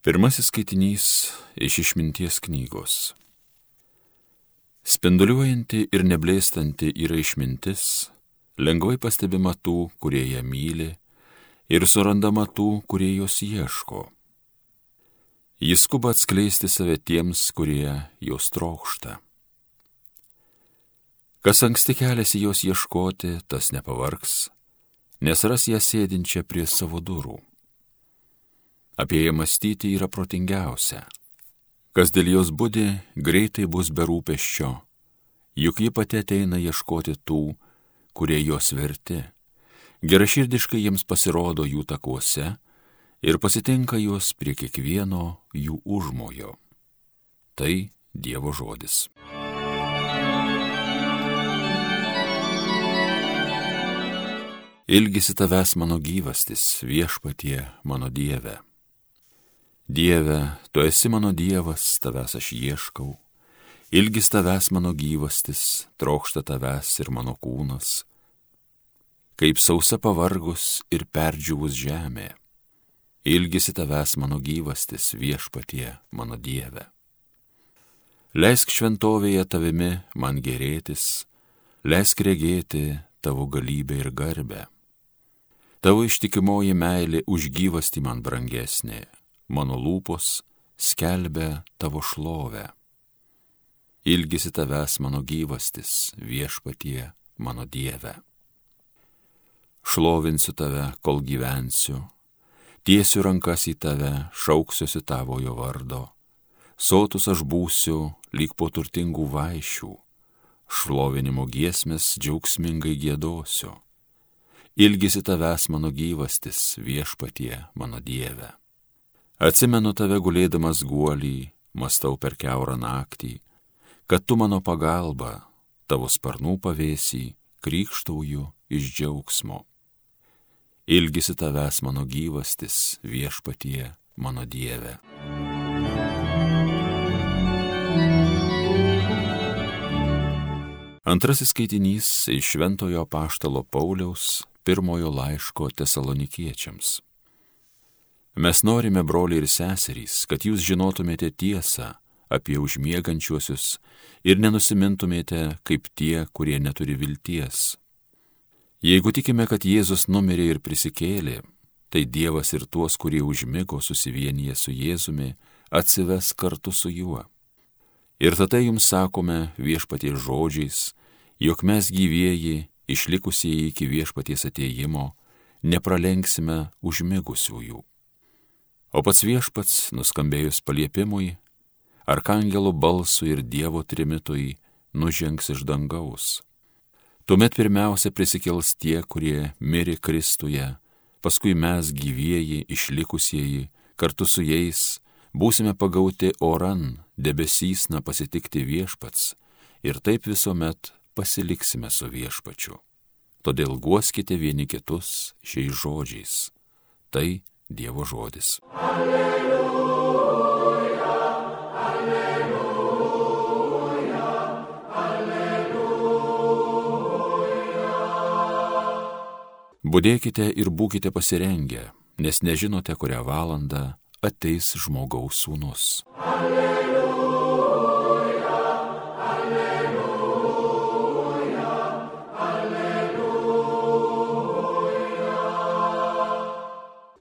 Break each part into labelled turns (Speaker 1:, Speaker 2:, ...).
Speaker 1: Pirmasis skaitinys iš išminties knygos. Spinduliuojanti ir neblėstanti yra išmintis, lengvai pastebima tų, kurie ją myli, ir surandama tų, kurie jos ieško. Jis skuba atskleisti save tiems, kurie jos trokšta. Kas anksti keliasi jos ieškoti, tas nepavargs, nes ras ją sėdinčią prie savo durų apie ją mąstyti yra protingiausia. Kas dėl jos būdi, greitai bus be rūpeščio, juk ji pati ateina ieškoti tų, kurie jos verti. Geraširdiškai jiems pasirodo jų takuose ir pasitinka juos prie kiekvieno jų užmojo. Tai Dievo žodis. Ilgisi tavęs mano gyvastis, viešpatie mano Dieve. Dieve, tu esi mano Dievas, tavęs aš ieškau, ilgis tavęs mano gyvastis, trokšta tavęs ir mano kūnas, kaip sausa pavargus ir perdžiūvus žemė. Ilgisi tavęs mano gyvastis, viešpatie mano Dieve. Leisk šventovėje tavimi man gerėtis, leisk regėti tavo galybę ir garbę. Tavo ištikimoji meilė už gyvastį man brangesnė mano lūpos skelbia tavo šlovę. Ilgisi tavęs mano gyvastis, viešpatie mano Dieve. Šlovinsiu tave, kol gyvensiu, tiesiu rankas į tave, šauksiuosi tavojo vardo. Sotus aš būsiu, lyg po turtingų vaišių, šlovinimo giesmės džiaugsmingai gėdosiu. Ilgisi tavęs mano gyvastis, viešpatie mano Dieve. Atsimenu tave gulėdamas guolį, mastau per keurą naktį, kad tu mano pagalba, tavo sparnų pavėsį, krikštauju iš džiaugsmo. Ilgisi tavęs mano gyvastis, viešpatie mano Dieve. Antrasis skaitinys iš Šventojo Paštalo Pauliaus pirmojo laiško tesalonikiečiams. Mes norime, broliai ir seserys, kad jūs žinotumėte tiesą apie užmiegančiuosius ir nenusimintumėte kaip tie, kurie neturi vilties. Jeigu tikime, kad Jėzus numirė ir prisikėlė, tai Dievas ir tuos, kurie užmigo susivienyje su Jėzumi, atsives kartu su juo. Ir tada jums sakome viešpaties žodžiais, jog mes gyvieji, išlikusieji iki viešpaties ateimo, nepralenksime užmigusiųjų. O pats viešpats, nuskambėjus paliepimui, arkangelų balsui ir Dievo trimitui, nužengs iš dangaus. Tuomet pirmiausia prisikels tie, kurie mirė Kristuje, paskui mes gyvieji, išlikusieji, kartu su jais būsime pagauti oran, debesysna pasitikti viešpats ir taip visuomet pasiliksime su viešpačiu. Todėl guoskite vieni kitus šiais žodžiais. Tai Dievo žodis. Alleluja, alleluja, alleluja. Budėkite ir būkite pasirengę, nes nežinote, kurią valandą ateis žmogaus sūnus. Alleluja.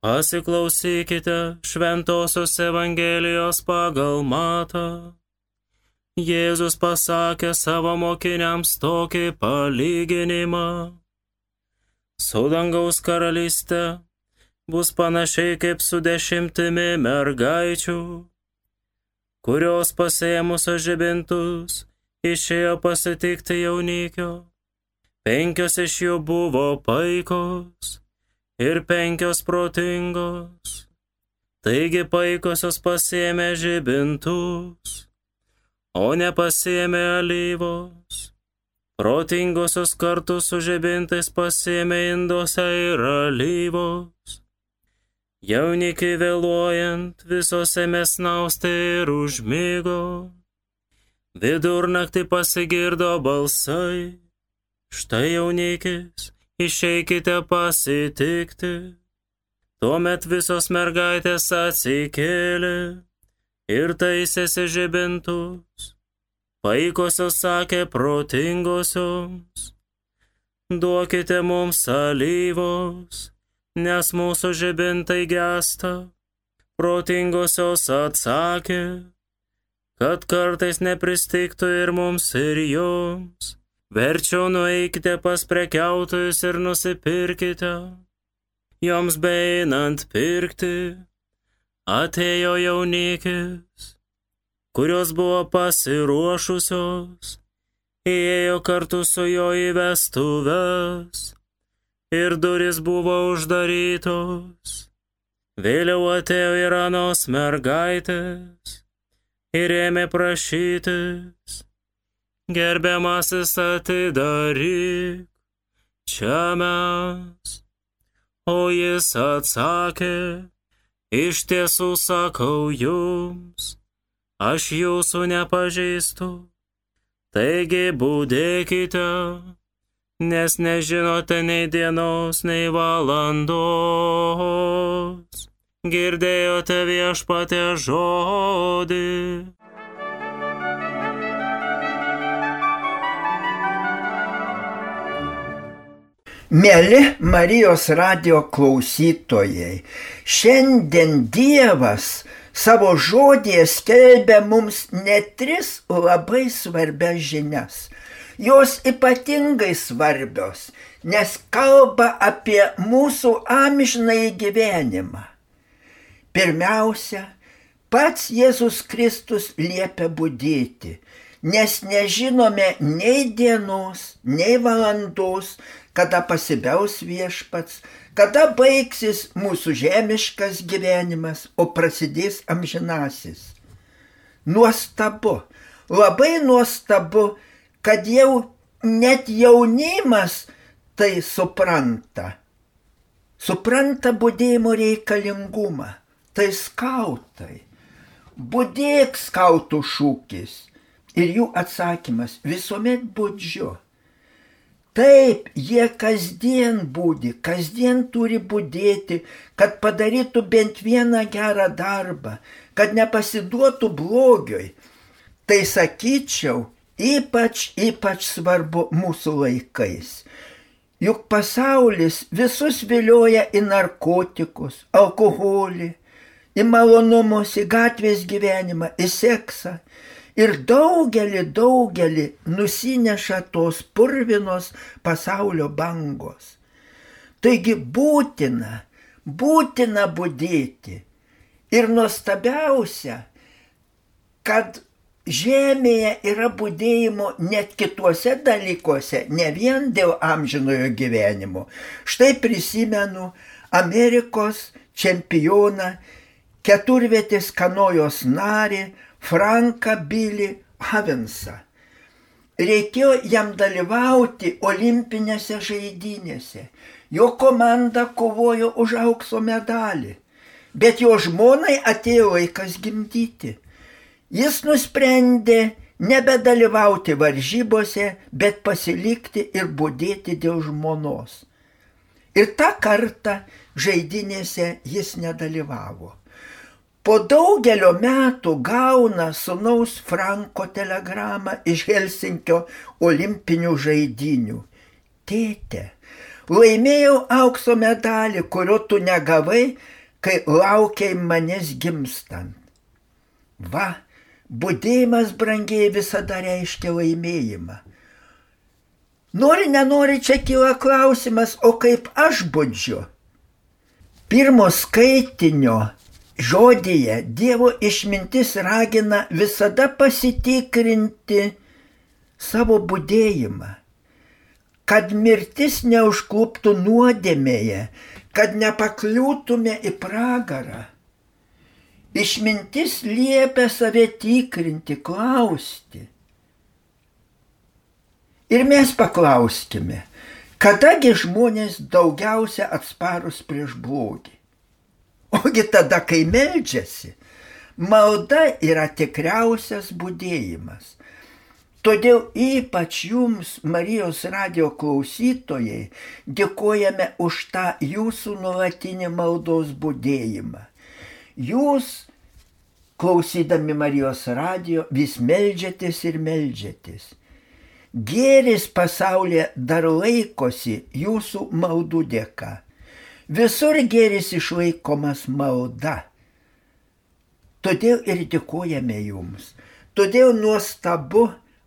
Speaker 2: Pasiklausykite Šventojios Evangelijos pagal matą. Jėzus pasakė savo mokiniams tokį palyginimą. Su dangaus karalystė bus panašiai kaip su dešimtimi mergaičių, kurios pasėmusios žibintus išėjo pasitikti jaunikio. Penkios iš jų buvo paikos ir penkios protingos. Taigi paikosios pasėmė žibintus, o nepasėmė alyvos. Protingosios kartu su žibintais pasėmė induose ir alyvos. Jaunikiai vėluojant visose mesnausti ir užmygo. Vidurnaktį pasigirdo balsai. Štai jaunikis išeikite pasitikti. Tuomet visos mergaitės atsikėlė ir taisėsi žibintus. Paikosios sakė protingosioms, duokite mums alyvos, nes mūsų žibintai gesta. Protingosios atsakė, kad kartais nepristiktų ir mums ir jums. Verčiau nueikite pas prekiautojus ir nusipirkite joms beinant pirkti, atėjo jaunikis, kurios buvo pasiruošusios, įėjo kartu su jo į vestuves ir duris buvo uždarytos. Vėliau atėjo ir anos mergaitės ir ėmė prašytis, gerbiamasis atidaryk, čia mes O jis atsakė, iš tiesų sakau jums, aš jūsų nepažįstu. Taigi būdėkite, nes nežinote nei dienos, nei valandos. Girdėjote viešpatę žodį.
Speaker 3: Mėly Marijos radio klausytojai, šiandien Dievas savo žodėje skelbia mums ne tris labai svarbias žinias. Jos ypatingai svarbios, nes kalba apie mūsų amžinai gyvenimą. Pirmiausia, pats Jėzus Kristus liepia būdėti, nes nežinome nei dienos, nei valandos, kada pasibeus viešpats, kada baigsis mūsų žemiškas gyvenimas, o prasidės amžinasis. Nuostabu, labai nuostabu, kad jau net jaunimas tai supranta. Supranta būdėjimo reikalingumą. Tai skautai. Būdėk skautų šūkis. Ir jų atsakymas visuomet būdžiu. Taip, jie kasdien būdi, kasdien turi būdėti, kad padarytų bent vieną gerą darbą, kad nepasiduotų blogioj. Tai sakyčiau, ypač, ypač svarbu mūsų laikais. Juk pasaulis visus vilioja į narkotikus, alkoholį, į malonumus, į gatvės gyvenimą, į seksą ir daugelį, daugelį nusineša tos purvinos pasaulio bangos. Taigi būtina, būtina būdėti. Ir nuostabiausia, kad Žemėje yra būdėjimo net kituose dalykuose, ne vien dėl amžinojo gyvenimo. Štai prisimenu Amerikos čempioną, keturvietės kanojos narį Franką Bilį Havensą. Reikėjo jam dalyvauti olimpinėse žaidynėse. Jo komanda kovojo už aukso medalį, bet jo žmonai atėjo laikas gimdyti. Jis nusprendė nebedalyvauti varžybose, bet pasilikti ir būdėti dėl žmonos. Ir tą kartą žaidynėse jis nedalyvavo. Po daugelio metų gauna sunaus Franko telegramą iš Helsinkio olimpinių žaidinių. Tėte, laimėjau aukso medalį, kurio tu negavai, kai laukiai manęs gimstant. Va, būdėjimas brangiai visada reiškia laimėjimą. Nori, nenori, čia kyla klausimas, o kaip aš būdžiu? Pirmo skaitinio žodyje Dievo išmintis ragina visada pasitikrinti savo būdėjimą, kad mirtis neužkluptų nuodėmėje, kad nepakliūtume į pragarą. Išmintis liepia save tikrinti, klausti. Ir mes paklauskime, kadagi žmonės daugiausia atsparus prieš blogį. Ogi tada, kai meldžiasi, malda yra tikriausias būdėjimas. Todėl ypač jums, Marijos radio klausytojai, dėkojame už tą jūsų nuolatinį maldos būdėjimą. Jūs, klausydami Marijos radio, vis melžiatės ir melžiatės. Gėris pasaulyje dar laikosi jūsų maldų dėka. Visur gėris išlaikomas malda. Todėl ir dėkojame jums. Todėl nuostabu,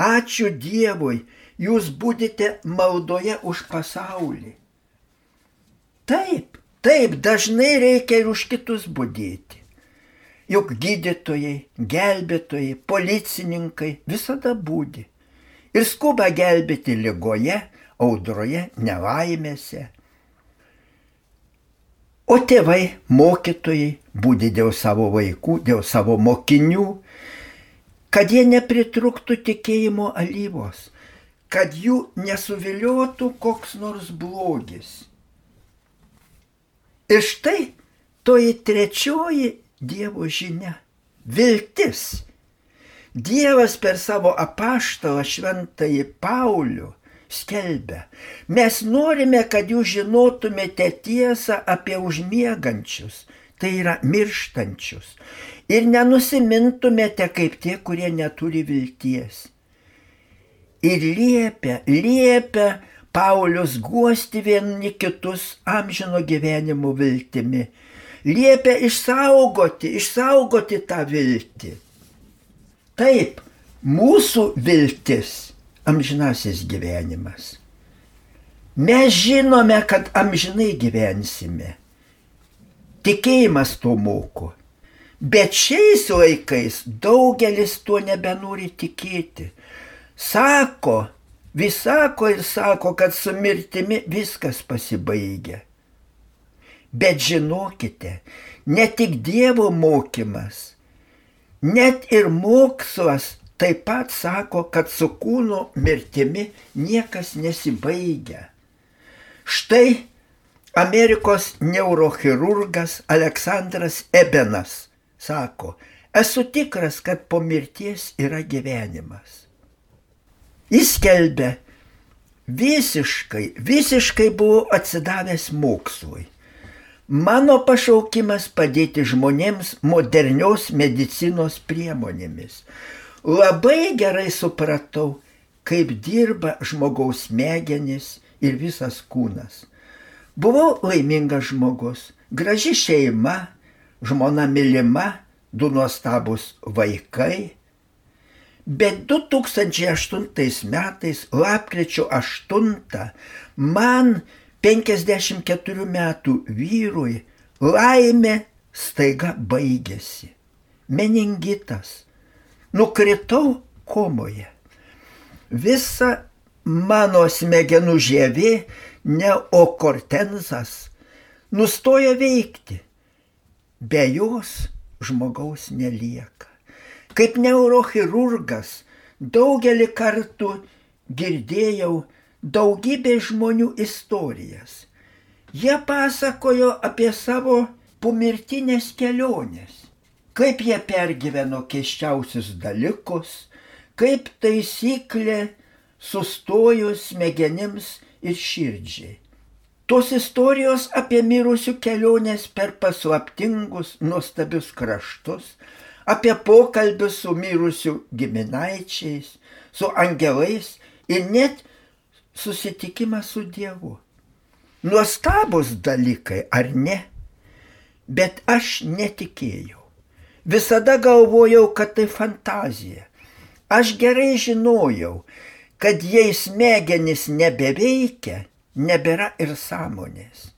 Speaker 3: ačiū Dievui, jūs būdite maldoje už pasaulį. Taip, taip, dažnai reikia ir už kitus būdėti. Juk gydytojai, gelbėtojai, policininkai visada būdi. Ir skuba gelbėti lygoje, audroje, nelaimėse. O tėvai, mokytojai būdi dėl savo vaikų, dėl savo mokinių, kad jie nepritruktų tikėjimo alyvos, kad jų nesuviliotų koks nors blogis. Ir štai toji trečioji Dievo žinia - viltis. Dievas per savo apaštalą šventąjį Paulių skelbia, mes norime, kad jūs žinotumėte tiesą apie užmiegančius, tai yra mirštančius, ir nenusimintumėte kaip tie, kurie neturi vilties. Ir liepia, liepia Paulius guosti vieni kitus amžino gyvenimo viltimi. Liepia išsaugoti, išsaugoti tą viltį. Taip, mūsų viltis amžinasis gyvenimas. Mes žinome, kad amžinai gyvensime. Tikėjimas to moko. Bet šiais laikais daugelis tuo nebenori tikėti. Sako, vis sako ir sako, kad su mirtimi viskas pasibaigia. Bet žinokite, ne tik Dievo mokymas, net ir mokslas taip pat sako, kad su kūno mirtimi niekas nesibaigia. Štai Amerikos neurochirurgas Aleksandras Ebenas sako, esu tikras, kad po mirties yra gyvenimas. Jis kelbė, visiškai, visiškai buvo atsidavęs mokslui. Mano pašaukimas padėti žmonėms modernios medicinos priemonėmis. Labai gerai supratau, kaip dirba žmogaus smegenys ir visas kūnas. Buvau laimingas žmogus, graži šeima, žmona mylima, du nuostabus vaikai. Bet 2008 metais, lapkričio 8, man 54 metų vyrui laimė staiga baigėsi. Meningitas. Nukritau komoje. Visa mano smegenų žievė, neokortenzas, nustojo veikti Be jos žmogaus nelieka. Kaip neurochirurgas daugelį kartų girdėjau daugybė žmonių istorijas. Jie pasakojo apie savo pomirtinės kelionės, kaip jie pergyveno keščiausius dalykus, kaip taisyklė sustojus smegenims ir širdžiai. Tos istorijos apie mirusių kelionės per paslaptingus, nuostabius kraštus, apie pokalbius su mirusių giminaičiais, su angelais ir net susitikimą su Dievu. Nuostabus dalykai, ar ne? Bet aš netikėjau. Visada galvojau, kad tai fantazija. Aš gerai žinojau, kad jei smegenys nebeveikia, nebėra ir sąmonės.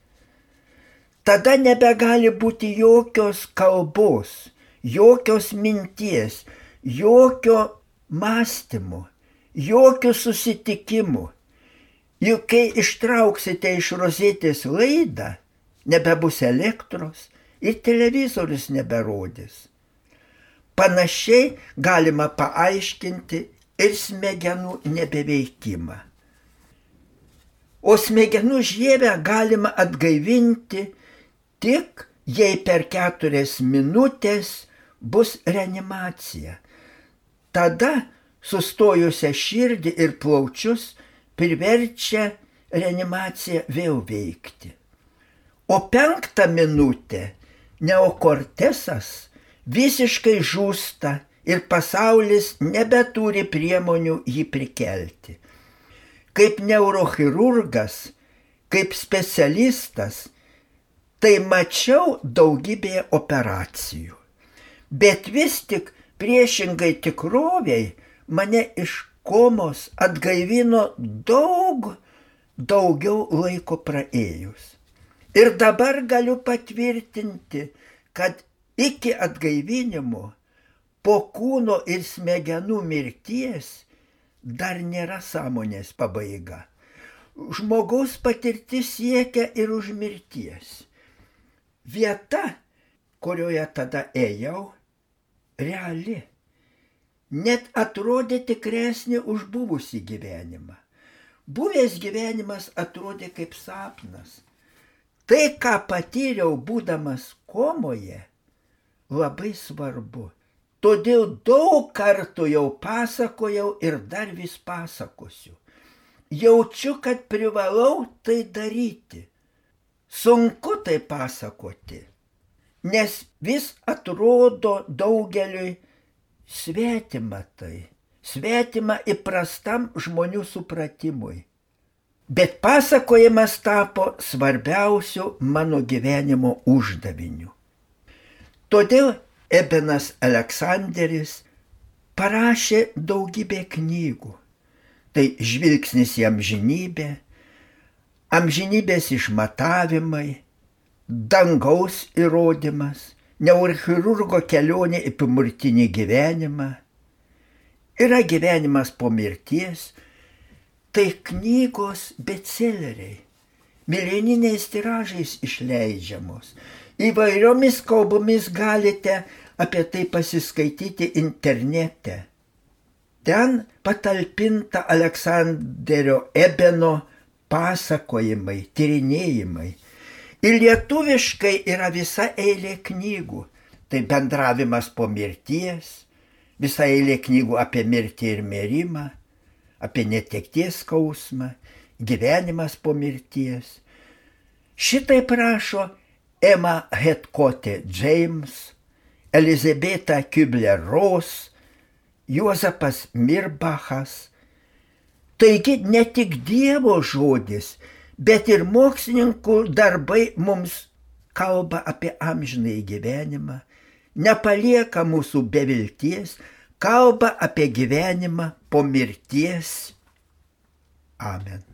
Speaker 3: Tada nebegali būti jokios kalbos, jokios minties, jokio mąstymo, jokių susitikimų. Juk kai ištrauksite iš rozetės laidą, nebebus elektros ir televizorius neberodys. Panašiai galima paaiškinti ir smegenų nebeveikimą. O smegenų žievę galima atgaivinti tik jei per keturias minutės bus reanimacija. Tada sustojusią širdį ir plaučius priverčia reanimacija vėl veikti. O penktą minutę neokortesas visiškai žūsta ir pasaulis nebeturi priemonių jį prikelti. Kaip neurochirurgas, kaip specialistas, tai mačiau daugybėje operacijų. Bet vis tik priešingai tikroviai mane iš komos atgaivino daug daugiau laiko praėjus. Ir dabar galiu patvirtinti, kad iki atgaivinimo po kūno ir smegenų mirties dar nėra sąmonės pabaiga. Žmogaus patirtis siekia ir už mirties. Vieta, kurioje tada ėjau, reali. Net atrodė tikresnė už buvusį gyvenimą. Buvęs gyvenimas atrodė kaip sapnas. Tai, ką patyriau būdamas komoje, labai svarbu. Todėl daug kartų jau pasakojau ir dar vis pasakosiu. Jaučiu, kad privalau tai daryti. Sunku tai pasakoti, nes vis atrodo daugeliui svetima tai, svetima įprastam žmonių supratimui. Bet pasakojimas tapo svarbiausiu mano gyvenimo uždaviniu. Todėl Ebenas Aleksandris parašė daugybę knygų. Tai žvilgsnis į amžinybę, amžinybės išmatavimai, dangaus įrodymas, neurochirurgo kelionė į pamurtinį gyvenimą, yra gyvenimas po mirties, tai knygos bestseleriai, milijoniniais tiražais išleidžiamos. Įvairiomis kalbomis galite apie tai pasiskaityti internete. Ten patalpinta Aleksandrio Ebeno pasakojimai, tyrinėjimai. Ir lietuviškai yra visa eilė knygų. Tai bendravimas po mirties, visa eilė knygų apie mirtį ir mirimą, apie netekties skausmą, gyvenimas po mirties. Šitai prašo Emma Hetkote James, Elizabeta Kübler-Ross, Juozapas Mirbachas. Taigi ne tik Dievo žodis, bet ir mokslininkų darbai mums kalba apie amžinai gyvenimą, nepalieka mūsų be vilties, kalba apie gyvenimą po mirties. Amen.